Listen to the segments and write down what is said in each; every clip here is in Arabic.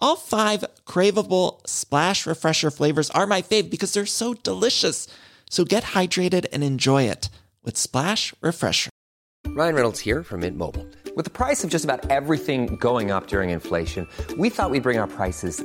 All five craveable Splash Refresher flavors are my fave because they're so delicious. So get hydrated and enjoy it with Splash Refresher. Ryan Reynolds here from Mint Mobile. With the price of just about everything going up during inflation, we thought we'd bring our prices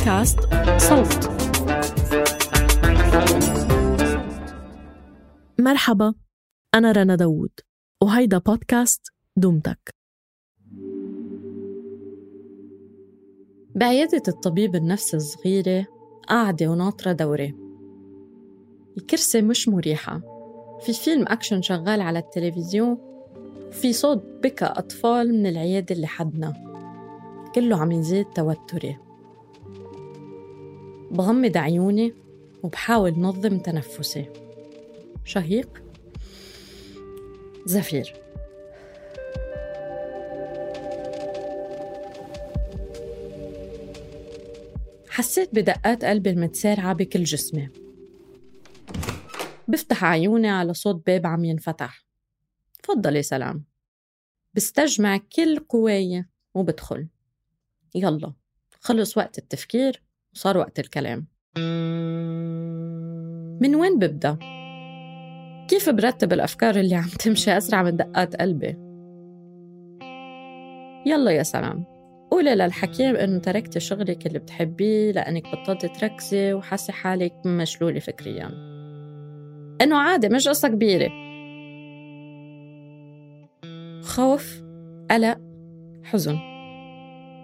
بودكاست صوت. مرحبا أنا رنا داوود وهيدا بودكاست دومتك. بعيادة الطبيب النفسي الصغيرة قاعدة وناطرة دوري الكرسي مش مريحة. في فيلم أكشن شغال على التلفزيون وفي صوت بكى أطفال من العيادة اللي حدنا. كله عم يزيد توتري. بغمض عيوني وبحاول نظم تنفسي. شهيق؟ زفير. حسيت بدقات قلبي المتسارعة بكل جسمي. بفتح عيوني على صوت باب عم ينفتح. تفضلي سلام. بستجمع كل قواي وبدخل. يلا خلص وقت التفكير. وصار وقت الكلام من وين ببدأ؟ كيف برتب الأفكار اللي عم تمشي أسرع من دقات قلبي؟ يلا يا سلام. قولي للحكيم إنه تركتي شغلك اللي بتحبيه لأنك بطلتي تركزي وحاسة حالك مشلولة فكريا. إنه عادي مش قصة كبيرة. خوف قلق حزن.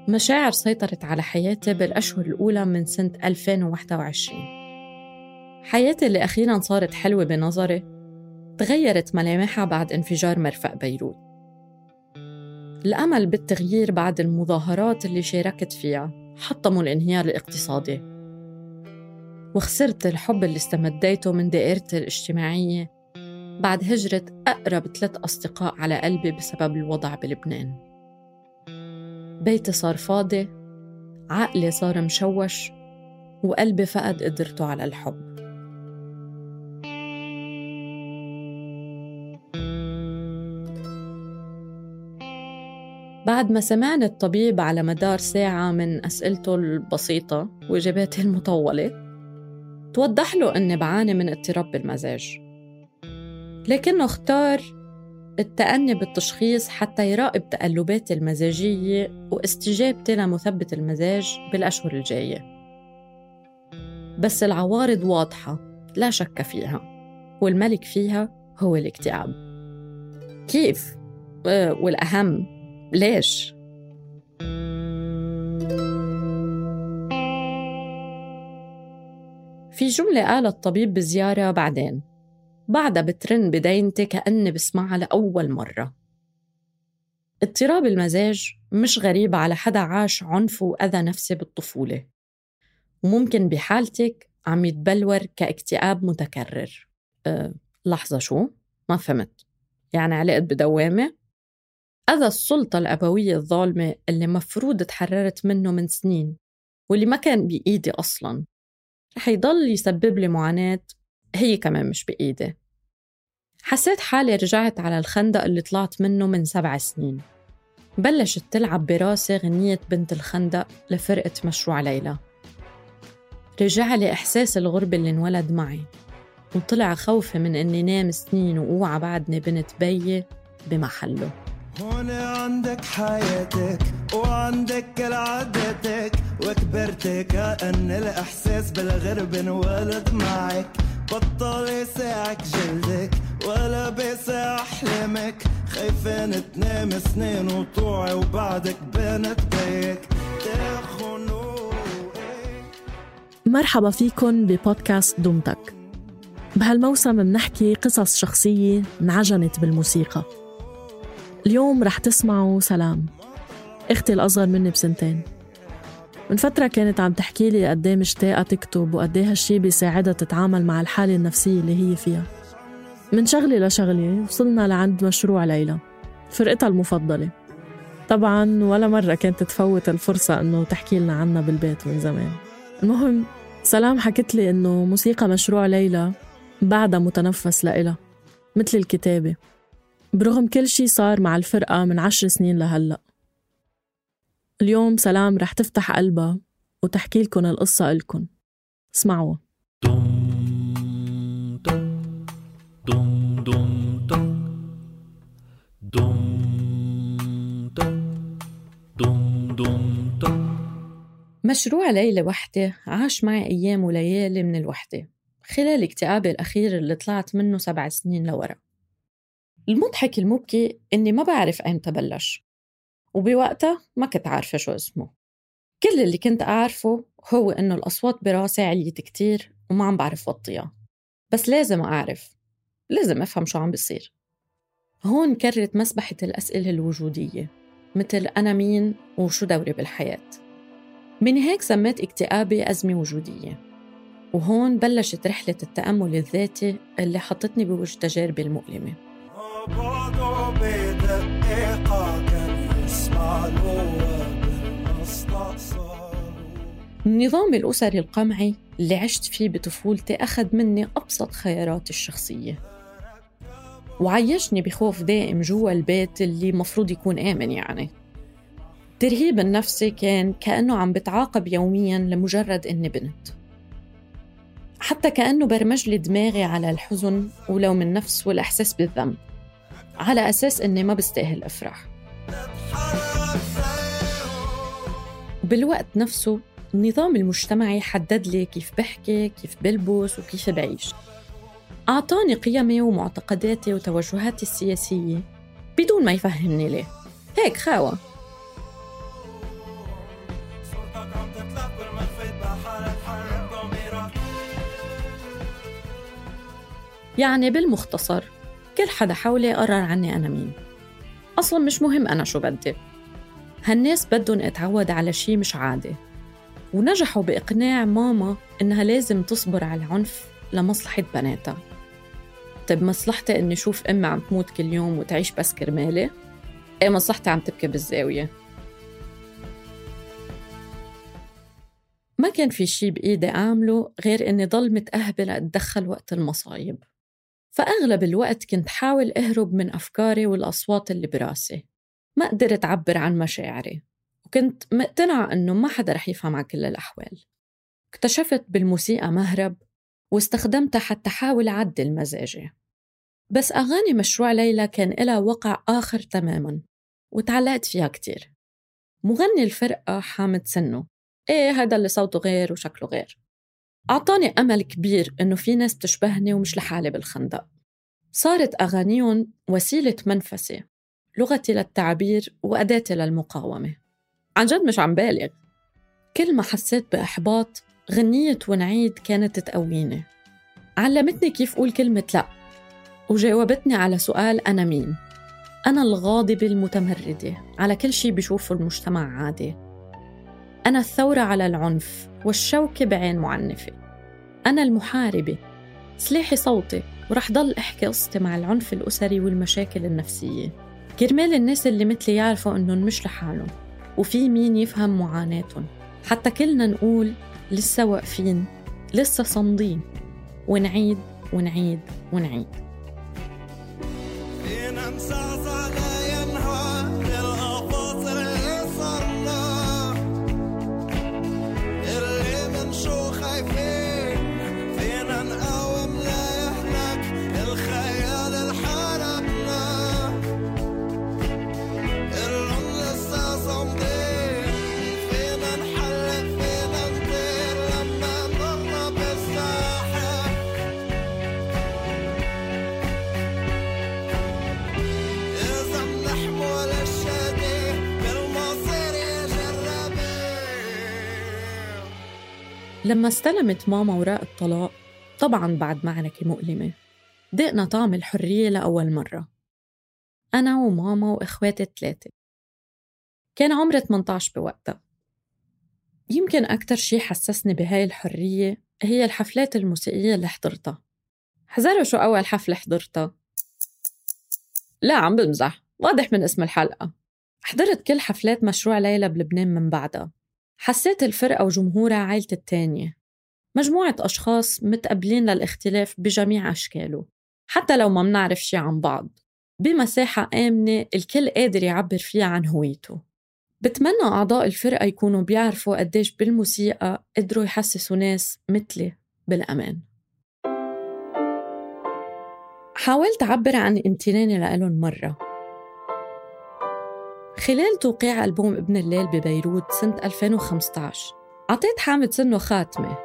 مشاعر سيطرت على حياتي بالأشهر الأولى من سنة 2021 حياتي اللي أخيرا صارت حلوة بنظري تغيرت ملامحها بعد انفجار مرفأ بيروت. الأمل بالتغيير بعد المظاهرات اللي شاركت فيها حطموا الانهيار الاقتصادي. وخسرت الحب اللي استمديته من دائرتي الاجتماعية بعد هجرة أقرب ثلاث أصدقاء على قلبي بسبب الوضع بلبنان. بيتي صار فاضي عقلي صار مشوش وقلبي فقد قدرته على الحب. بعد ما سمعني الطبيب على مدار ساعة من أسئلته البسيطة وإجاباته المطولة توضح له أني بعاني من اضطراب بالمزاج. لكنه اختار التأني بالتشخيص حتى يراقب تقلباتي المزاجية واستجابتي لمثبت المزاج بالأشهر الجاية بس العوارض واضحة لا شك فيها والملك فيها هو الاكتئاب كيف؟ والأهم ليش؟ في جملة قالها الطبيب بزيارة بعدين بعدها بترن بدينتي كأني بسمعها لأول مرة. اضطراب المزاج مش غريب على حدا عاش عنف وأذى نفسي بالطفولة. وممكن بحالتك عم يتبلور كاكتئاب متكرر. أه لحظة شو؟ ما فهمت. يعني علقت بدوامة؟ أذى السلطة الأبوية الظالمة اللي مفروض تحررت منه من سنين واللي ما كان بإيدي أصلاً. رح يضل يسبب لي معاناة هي كمان مش بإيدي. حسيت حالي رجعت على الخندق اللي طلعت منه من سبع سنين. بلشت تلعب براسي غنية بنت الخندق لفرقة مشروع ليلى. رجع لي إحساس الغربة اللي انولد معي وطلع خوفي من إني نام سنين وأوعى بعدني بنت بيي بمحله. هون عندك حياتك وعندك كل عاداتك وكبرت كأن الإحساس بالغرب انولد معك. بطل يساعك جلدك ولا بيسع أحلامك خايفين تنام سنين وطوعي وبعدك بنت بيك. مرحبا فيكن ببودكاست دومتك. بهالموسم منحكي قصص شخصية انعجنت بالموسيقى. اليوم رح تسمعوا سلام. أختي الأصغر مني بسنتين. من فترة كانت عم تحكي لي قد إيه مشتاقة تكتب وقد إيه هالشي بيساعدها تتعامل مع الحالة النفسية اللي هي فيها. من شغلة لشغلة وصلنا لعند مشروع ليلى فرقتها المفضلة. طبعا ولا مرة كانت تفوت الفرصة إنه تحكي لنا عنها بالبيت من زمان. المهم سلام حكت لي إنه موسيقى مشروع ليلى بعدها متنفس لإلها مثل الكتابة. برغم كل شي صار مع الفرقة من عشر سنين لهلأ. اليوم سلام رح تفتح قلبها وتحكي لكم القصة إلكن. اسمعوا. مشروع ليلى وحدة عاش معي أيام وليالي من الوحدة خلال اكتئابي الأخير اللي طلعت منه سبع سنين لورا. المضحك المبكي إني ما بعرف أيمتى بلش وبوقتها ما كنت عارفة شو اسمه. كل اللي كنت أعرفه هو إنه الأصوات براسي عليت كتير وما عم بعرف وطيها. بس لازم أعرف لازم أفهم شو عم بيصير. هون كررت مسبحة الأسئلة الوجودية مثل أنا مين وشو دوري بالحياة. من هيك سميت اكتئابي أزمة وجودية. وهون بلشت رحلة التأمل الذاتي اللي حطتني بوجه تجاربي المؤلمة. النظام الأسري القمعي اللي عشت فيه بطفولتي أخذ مني أبسط خياراتي الشخصية. وعيشني بخوف دائم جوا البيت اللي مفروض يكون آمن يعني. الترهيب النفسي كان كأنه عم بتعاقب يوميا لمجرد إني بنت. حتى كأنه برمج لي دماغي على الحزن ولوم النفس والإحساس بالذنب. على أساس إني ما بستاهل أفرح. بالوقت نفسه النظام المجتمعي حدد لي كيف بحكي كيف بلبس وكيف بعيش. أعطاني قيمي ومعتقداتي وتوجهاتي السياسية بدون ما يفهمني ليه. هيك خاوة. يعني بالمختصر كل حدا حولي قرر عني أنا مين. أصلا مش مهم أنا شو بدي. هالناس بدهم اتعود على شي مش عادي ونجحوا بإقناع ماما إنها لازم تصبر على العنف لمصلحة بناتها. طيب مصلحتي إني شوف أمي عم تموت كل يوم وتعيش بس كرمالي؟ إيه مصلحتي عم تبكي بالزاوية. ما كان في شي بإيدي أعمله غير إني ضل متأهبة أتدخل وقت المصايب. فأغلب الوقت كنت حاول أهرب من أفكاري والأصوات اللي براسي. ما قدرت أعبر عن مشاعري وكنت مقتنعة إنه ما حدا رح يفهم على كل الأحوال. اكتشفت بالموسيقى مهرب واستخدمتها حتى حاول أعدل مزاجي. بس أغاني مشروع ليلى كان لها وقع آخر تماماً وتعلقت فيها كتير. مغني الفرقة حامد سنو إيه هذا اللي صوته غير وشكله غير. أعطاني أمل كبير إنه في ناس بتشبهني ومش لحالي بالخندق. صارت أغانيهم وسيلة منفسة لغتي للتعبير وأداتي للمقاومة. عن جد مش عم بالغ. كل ما حسيت بإحباط غنية ونعيد كانت تقويني. علمتني كيف أقول كلمة لأ وجاوبتني على سؤال أنا مين. أنا الغاضبة المتمردة على كل شي بشوفه المجتمع عادي. أنا الثورة على العنف والشوكة بعين معنفة. أنا المحاربة سلاحي صوتي ورح ضل أحكي قصتي مع العنف الأسري والمشاكل النفسية. كرمال الناس اللي مثلي يعرفوا إنهم مش لحالهم وفي مين يفهم معاناتهم. حتى كلنا نقول لسه واقفين لسه صامدين. ونعيد ونعيد ونعيد. لما استلمت ماما وراء الطلاق طبعا بعد معركة مؤلمة دقنا طعم الحرية لأول مرة. أنا وماما وإخواتي الثلاثة كان عمري 18 بوقتها. يمكن أكتر شي حسسني بهاي الحرية هي الحفلات الموسيقية اللي حضرتها. حذروا شو أول حفلة حضرتها؟ لا عم بمزح. واضح من اسم الحلقة. حضرت كل حفلات مشروع ليلى بلبنان من بعدها. حسيت الفرقة وجمهورها عائلتي التانية. مجموعة أشخاص متقبلين للاختلاف بجميع أشكاله حتى لو ما منعرف شي عن بعض. بمساحة آمنة الكل قادر يعبر فيها عن هويته. بتمنى أعضاء الفرقة يكونوا بيعرفوا قديش بالموسيقى قدروا يحسسوا ناس مثلي بالأمان. حاولت أعبر عن امتناني لإلهم مرة. خلال توقيع ألبوم ابن الليل ببيروت سنة 2015 عطيت حامد سنه خاتمة.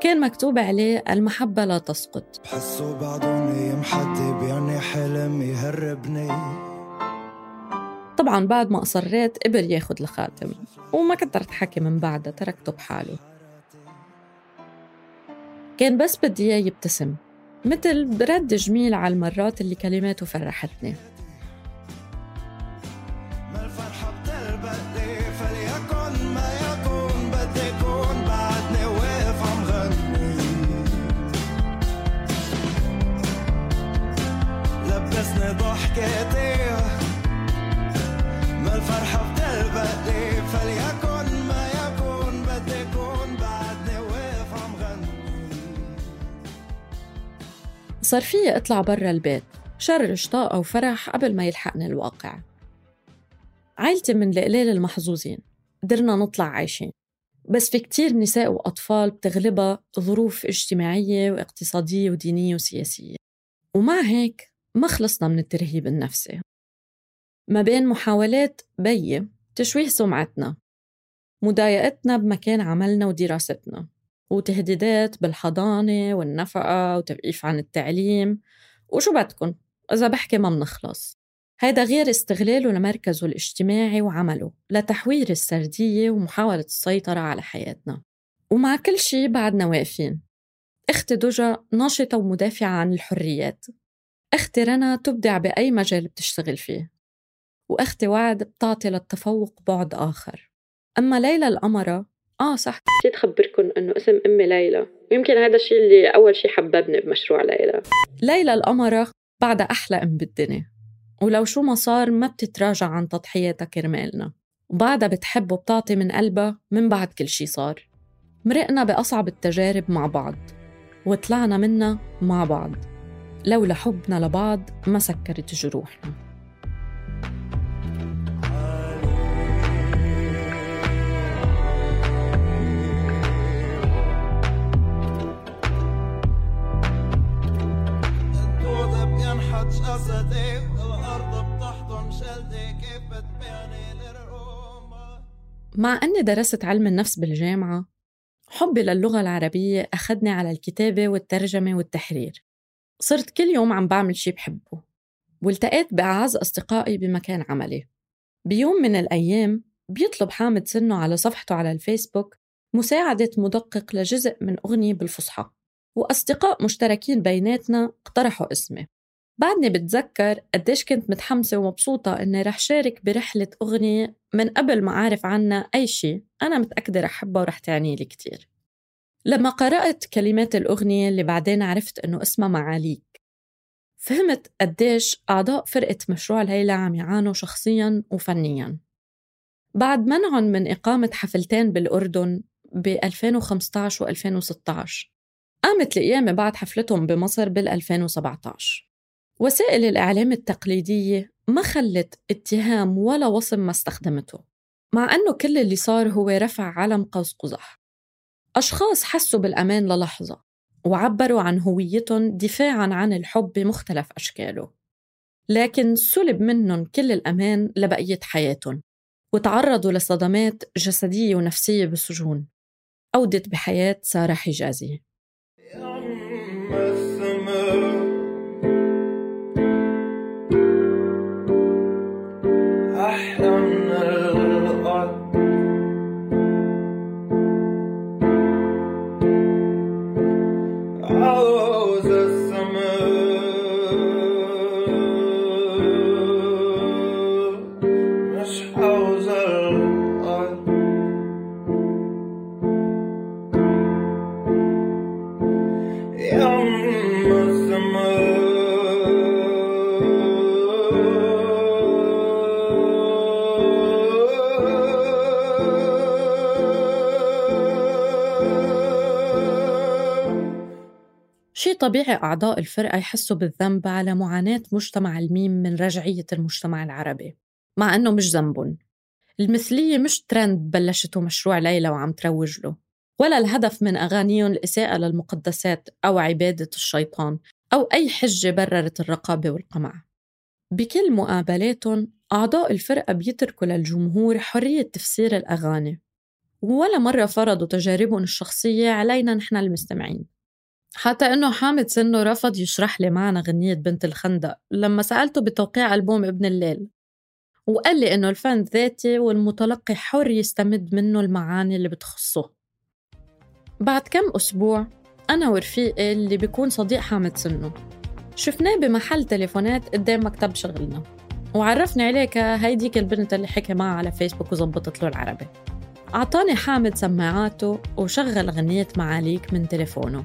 كان مكتوب عليه المحبة لا تسقط. بحسه بعدوني محدي بيعني حلم يهربني. طبعا بعد ما أصريت قبل ياخد الخاتم وما كترت حكي من بعدها تركته بحاله. كان بس بدي إياه يبتسم مثل برد جميل على المرات اللي كلماته فرحتني. صار فيي أطلع برا البيت شرج طاقة وفرح قبل ما يلحقني الواقع. عائلتي من القليل المحظوظين قدرنا نطلع عايشين. بس في كتير نساء وأطفال بتغلبها ظروف اجتماعية واقتصادية ودينية وسياسية. ومع هيك ما خلصنا من الترهيب النفسي. ما بين محاولات بي تشويه سمعتنا مضايقتنا بمكان عملنا ودراستنا وتهديدات بالحضانة والنفقة وتوقيف عن التعليم. وشو بدكن؟ إذا بحكي ما منخلص. هيدا غير استغلاله لمركزه الاجتماعي وعمله لتحوير السردية ومحاولة السيطرة على حياتنا. ومع كل شي بعدنا واقفين. أختي دجا ناشطة ومدافعة عن الحريات. أختي رنا تبدع بأي مجال بتشتغل فيه وأختي وعد بتعطي للتفوق بعد آخر. أما ليلى القمرة آه صح. نسيت أخبركم إنه اسم أمي ليلى ويمكن هذا الشيء اللي أول شيء حببني بمشروع ليلى. ليلى القمرة بعدها أحلى أم بالدنيا ولو شو ما صار ما بتتراجع عن تضحياتها كرمالنا. وبعدها بتحب وبتعطي من قلبها من بعد كل شي صار. مرقنا بأصعب التجارب مع بعض وطلعنا منها مع بعض. لولا حبنا لبعض ما سكرت جروحنا. مع أني درست علم النفس بالجامعة حبي للغة العربية أخذني على الكتابة والترجمة والتحرير. صرت كل يوم عم بعمل شي بحبه والتقيت بأعز أصدقائي بمكان عملي. بيوم من الأيام بيطلب حامد سنه على صفحته على الفيسبوك مساعدة مدقق لجزء من أغنية بالفصحى وأصدقاء مشتركين بيناتنا اقترحوا اسمي. بعدني بتذكر قديش كنت متحمسة ومبسوطة إني رح شارك برحلة أغنية من قبل ما أعرف عنها أي شيء أنا متأكدة رح أحبها ورح تعني لي كتير. لما قرأت كلمات الأغنية اللي بعدين عرفت إنه اسمها معاليك فهمت قديش أعضاء فرقة مشروع ليلى عم يعانوا شخصياً وفنياً. بعد منعهم من إقامة حفلتين بالأردن ب 2015 و 2016 قامت القيامة بعد حفلتهم بمصر بال 2017 وسائل الإعلام التقليدية ما خلت اتهام ولا وصم ما استخدمته مع أنه كل اللي صار هو رفع علم قوس قزح. أشخاص حسوا بالأمان للحظة وعبروا عن هويتهم دفاعاً عن الحب بمختلف أشكاله لكن سلب منهم كل الأمان لبقية حياتهم وتعرضوا لصدمات جسدية ونفسية بالسجون أودت بحياة سارة حجازي. طبيعي أعضاء الفرقة يحسوا بالذنب على معاناة مجتمع الميم من رجعية المجتمع العربي مع أنه مش ذنبهم. المثلية مش ترند بلشته مشروع ليلى وعم تروج له ولا الهدف من أغانيهم الإساءة للمقدسات أو عبادة الشيطان أو أي حجة بررت الرقابة والقمع. بكل مقابلاتهم أعضاء الفرقة بيتركوا للجمهور حرية تفسير الأغاني ولا مرة فرضوا تجاربهم الشخصية علينا نحن المستمعين. حتى إنه حامد سنه رفض يشرح لي معنى غنية بنت الخندق لما سألته بتوقيع ألبوم ابن الليل. وقال لي إنه الفن ذاتي والمتلقي حر يستمد منه المعاني اللي بتخصه. بعد كم أسبوع أنا ورفيقي اللي بيكون صديق حامد سنه شفناه بمحل تليفونات قدام مكتب شغلنا وعرفني عليك هيديك البنت اللي حكى معها على فيسبوك وزبطت له العربي. أعطاني حامد سماعاته وشغل غنية معاليك من تليفونه.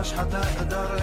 مش حتقدر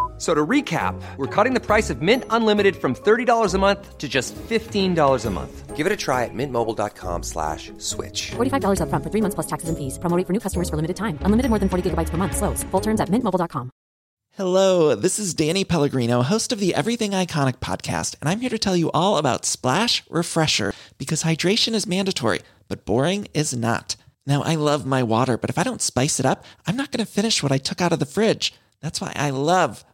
F- So to recap, we're cutting the price of Mint Unlimited from $30 a month to just $15 a month. Give it a try at mintmobile.com slash switch. $45 upfront for three months plus taxes and fees. Promo rate for new customers for limited time. Unlimited more than 40 gigabytes per month. Slows. Full terms at mintmobile.com. Hello, this is Danny Pellegrino, host of the Everything Iconic podcast, and I'm here to tell you all about Splash Refresher because hydration is mandatory, but boring is not. Now, I love my water, but if I don't spice it up, I'm not going to finish what I took out of the fridge. That's why I love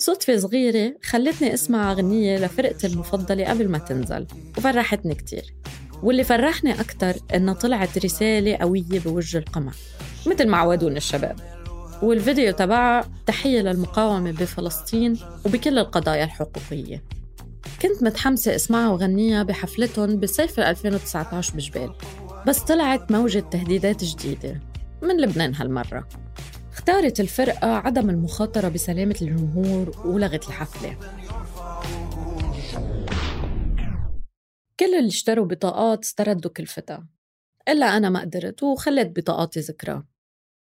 صدفة صغيرة خلتني أسمع أغنية لفرقتي المفضلة قبل ما تنزل وفرحتني كتير. واللي فرحني أكتر إنها طلعت رسالة قوية بوجه القمع مثل ما عودونا الشباب. والفيديو تبعها تحية للمقاومة بفلسطين وبكل القضايا الحقوقية. كنت متحمسة أسمعها وغنيها بحفلتهم بصيف 2019 بجبال بس طلعت موجة تهديدات جديدة من لبنان هالمرة. اختارت الفرقة عدم المخاطرة بسلامة الجمهور ولغت الحفلة. كل اللي اشتروا بطاقات استردوا كلفتها إلا أنا ما قدرت وخليت بطاقاتي ذكرى.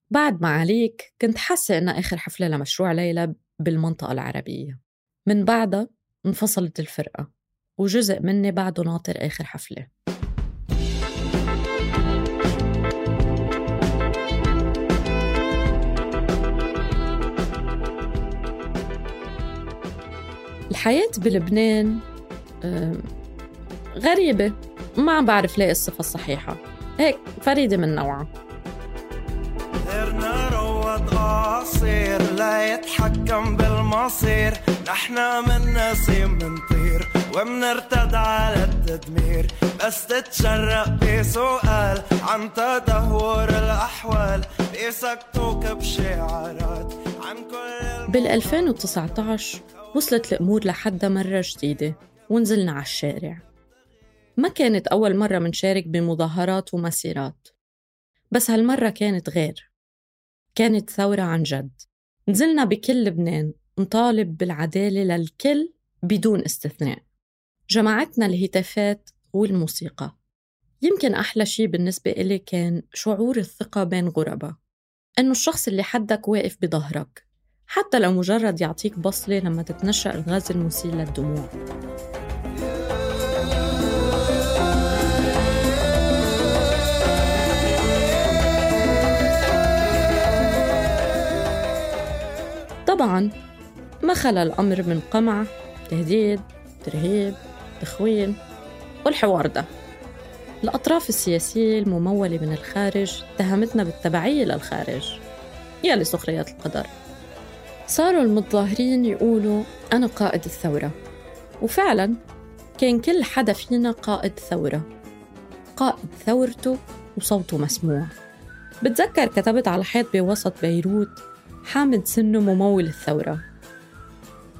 بعد ما عليك كنت حاسة إنها آخر حفلة لمشروع ليلى بالمنطقة العربية. من بعدها انفصلت الفرقة وجزء مني بعده ناطر آخر حفلة. الحياة بلبنان غريبة. ما عم بعرف لاقي الصفة الصحيحة. هيك فريدة من نوعها. غيرنا روض قصير لا يتحكم بالمصير. نحنا من نسيم منطير ومنرتد على التدمير. بس تتشرق بسؤال عن تدهور الأحوال. بيسكتوك بشعارات عن كل بال 2019 وصلت الأمور لحدها مرة جديدة ونزلنا على الشارع. ما كانت أول مرة منشارك بمظاهرات ومسيرات بس هالمرة كانت غير. كانت ثورة عن جد. نزلنا بكل لبنان نطالب بالعدالة للكل بدون استثناء. جمعتنا الهتافات والموسيقى. يمكن أحلى شي بالنسبة إلي كان شعور الثقة بين غرباء إنه الشخص اللي حدك واقف بظهرك. حتى لو مجرد يعطيك بصلة لما تتنشأ الغاز المسيل للدموع. طبعا ما خلا الأمر من قمع تهديد ترهيب تخوين والحوار ده. الأطراف السياسية الممولة من الخارج اتهمتنا بالتبعية للخارج. يا لسخرية القدر. صاروا المتظاهرين يقولوا أنا قائد الثورة. وفعلا كان كل حدا فينا قائد ثورة. قائد ثورته وصوته مسموع. بتذكر كتبت على حيط بوسط بيروت حامد سنه ممول الثورة.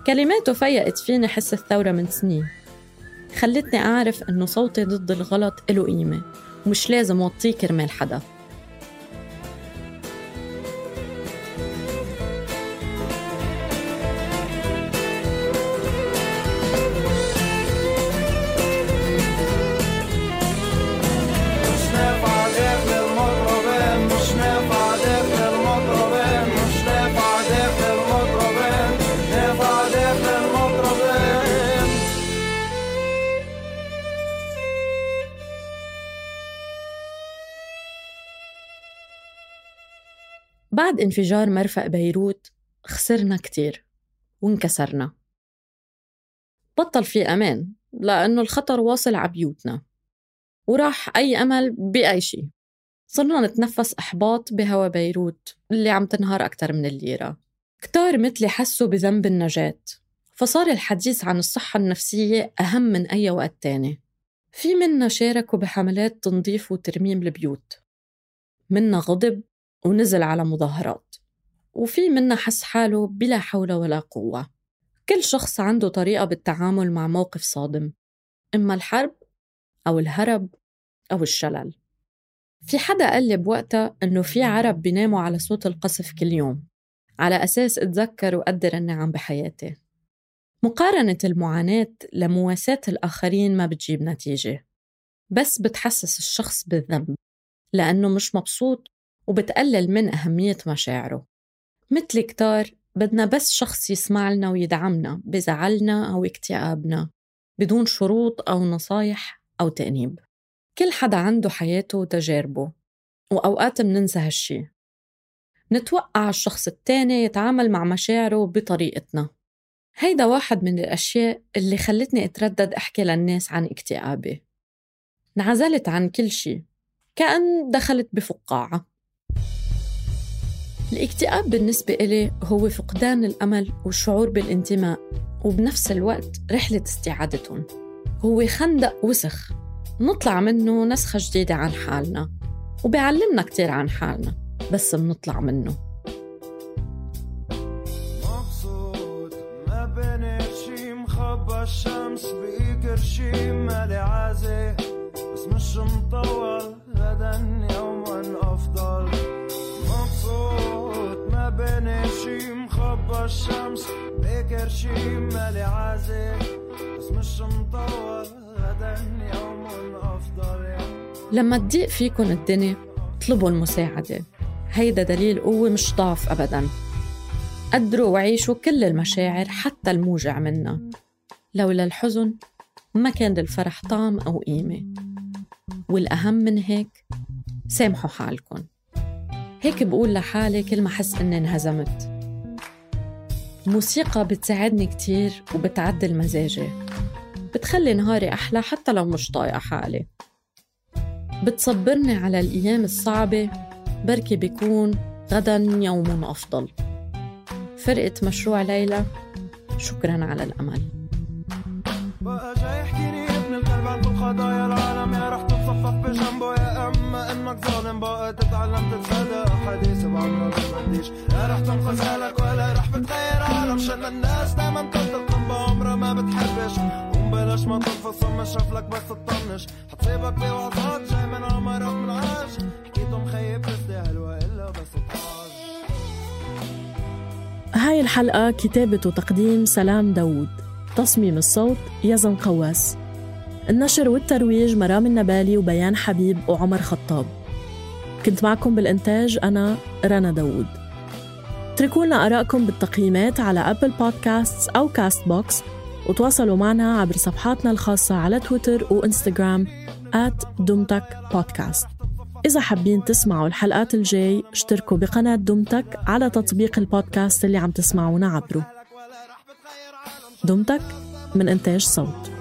كلماته فيقت فيني حس الثورة من سنين. خلتني أعرف إنه صوتي ضد الغلط إله قيمة ومش لازم وطيه كرمال حدا. انفجار مرفأ بيروت خسرنا كتير وانكسرنا. بطل في أمان لأنه الخطر واصل عبيوتنا. وراح أي أمل بأي شيء. صرنا نتنفس إحباط بهوا بيروت اللي عم تنهار أكتر من الليرة. كتار مثلي حسوا بذنب النجاة. فصار الحديث عن الصحة النفسية أهم من أي وقت تاني. في منا شاركوا بحملات تنظيف وترميم البيوت. منا غضب ونزل على مظاهرات وفي منا حس حاله بلا حول ولا قوة. كل شخص عنده طريقة بالتعامل مع موقف صادم إما الحرب أو الهرب أو الشلل. في حدا قال لي بوقتها إنه في عرب بيناموا على صوت القصف كل يوم على أساس أتذكر وأقدر النعم بحياتي. مقارنة المعاناة لمواساة الآخرين ما بتجيب نتيجة بس بتحسس الشخص بالذنب لأنه مش مبسوط وبتقلل من أهمية مشاعره. مثل كتار بدنا بس شخص يسمع لنا ويدعمنا بزعلنا أو اكتئابنا بدون شروط أو نصايح أو تأنيب. كل حدا عنده حياته وتجاربه وأوقات مننسى هالشي. نتوقع الشخص التاني يتعامل مع مشاعره بطريقتنا. هيدا واحد من الأشياء اللي خلتني أتردد أحكي للناس عن اكتئابي. انعزلت عن كل شي كأن دخلت بفقاعة. الاكتئاب بالنسبة إلي هو فقدان الأمل والشعور بالانتماء وبنفس الوقت رحلة استعادتهم. هو خندق وسخ. نطلع منه نسخة جديدة عن حالنا وبيعلمنا كتير عن حالنا بس منطلع منه. مبسوط ما بين شي مخبى الشمس بإيكر شي مالي عازي. بس مش مطول غدا الشمس بإيكر شي مالي عازي. بس مش مطول غدا يوما أفضل. يوم لما تضيق فيكن الدنيا اطلبوا المساعدة هيدا دليل قوة مش ضعف أبداً. قدروا وعيشوا كل المشاعر حتى الموجع منا لولا الحزن ما كان للفرح طعم أو قيمة. والأهم من هيك سامحوا حالكن. هيك بقول لحالي كل ما أحس إني انهزمت. الموسيقى بتساعدني كتير وبتعدل مزاجي. بتخلي نهاري أحلى حتى لو مش طايقة حالي. بتصبرني على الأيام الصعبة بركي بيكون غدا يوم أفضل. فرقة مشروع ليلى شكرا على الأمل. بقى جاي يحكيني ابن الكلب عن كل قضايا العالم يا رح تتصفق بجنبه يا أما إنك ظالم. بقى تتعلم تتصدق حديث بعمرك ما بديش لا رح تنقذ حالك ولا رح بتغير عالم. شان الناس دايما تنتقم بعمرها ما بتحبش. قوم بلاش ما تنفصل ما شاف لك بس تطنش. حتصيبك بوعظات جاي من عمرك من عاش. حكيتهم خيب تستاهل والا بس تطاش هاي الحلقة كتابة وتقديم سلام داوود. تصميم الصوت يزن قواس. النشر والترويج مرام النبالي وبيان حبيب وعمر خطاب. كنت معكم بالإنتاج أنا رنا داوود. اتركوا لنا آرائكم بالتقييمات على Apple Podcasts أو Castbox وتواصلوا معنا عبر صفحاتنا الخاصة على تويتر وإنستغرام دمتك بودكاست إذا حابين تسمعوا الحلقات الجاي اشتركوا بقناة دمتك على تطبيق البودكاست اللي عم تسمعونا عبره. دمتك من إنتاج صوت.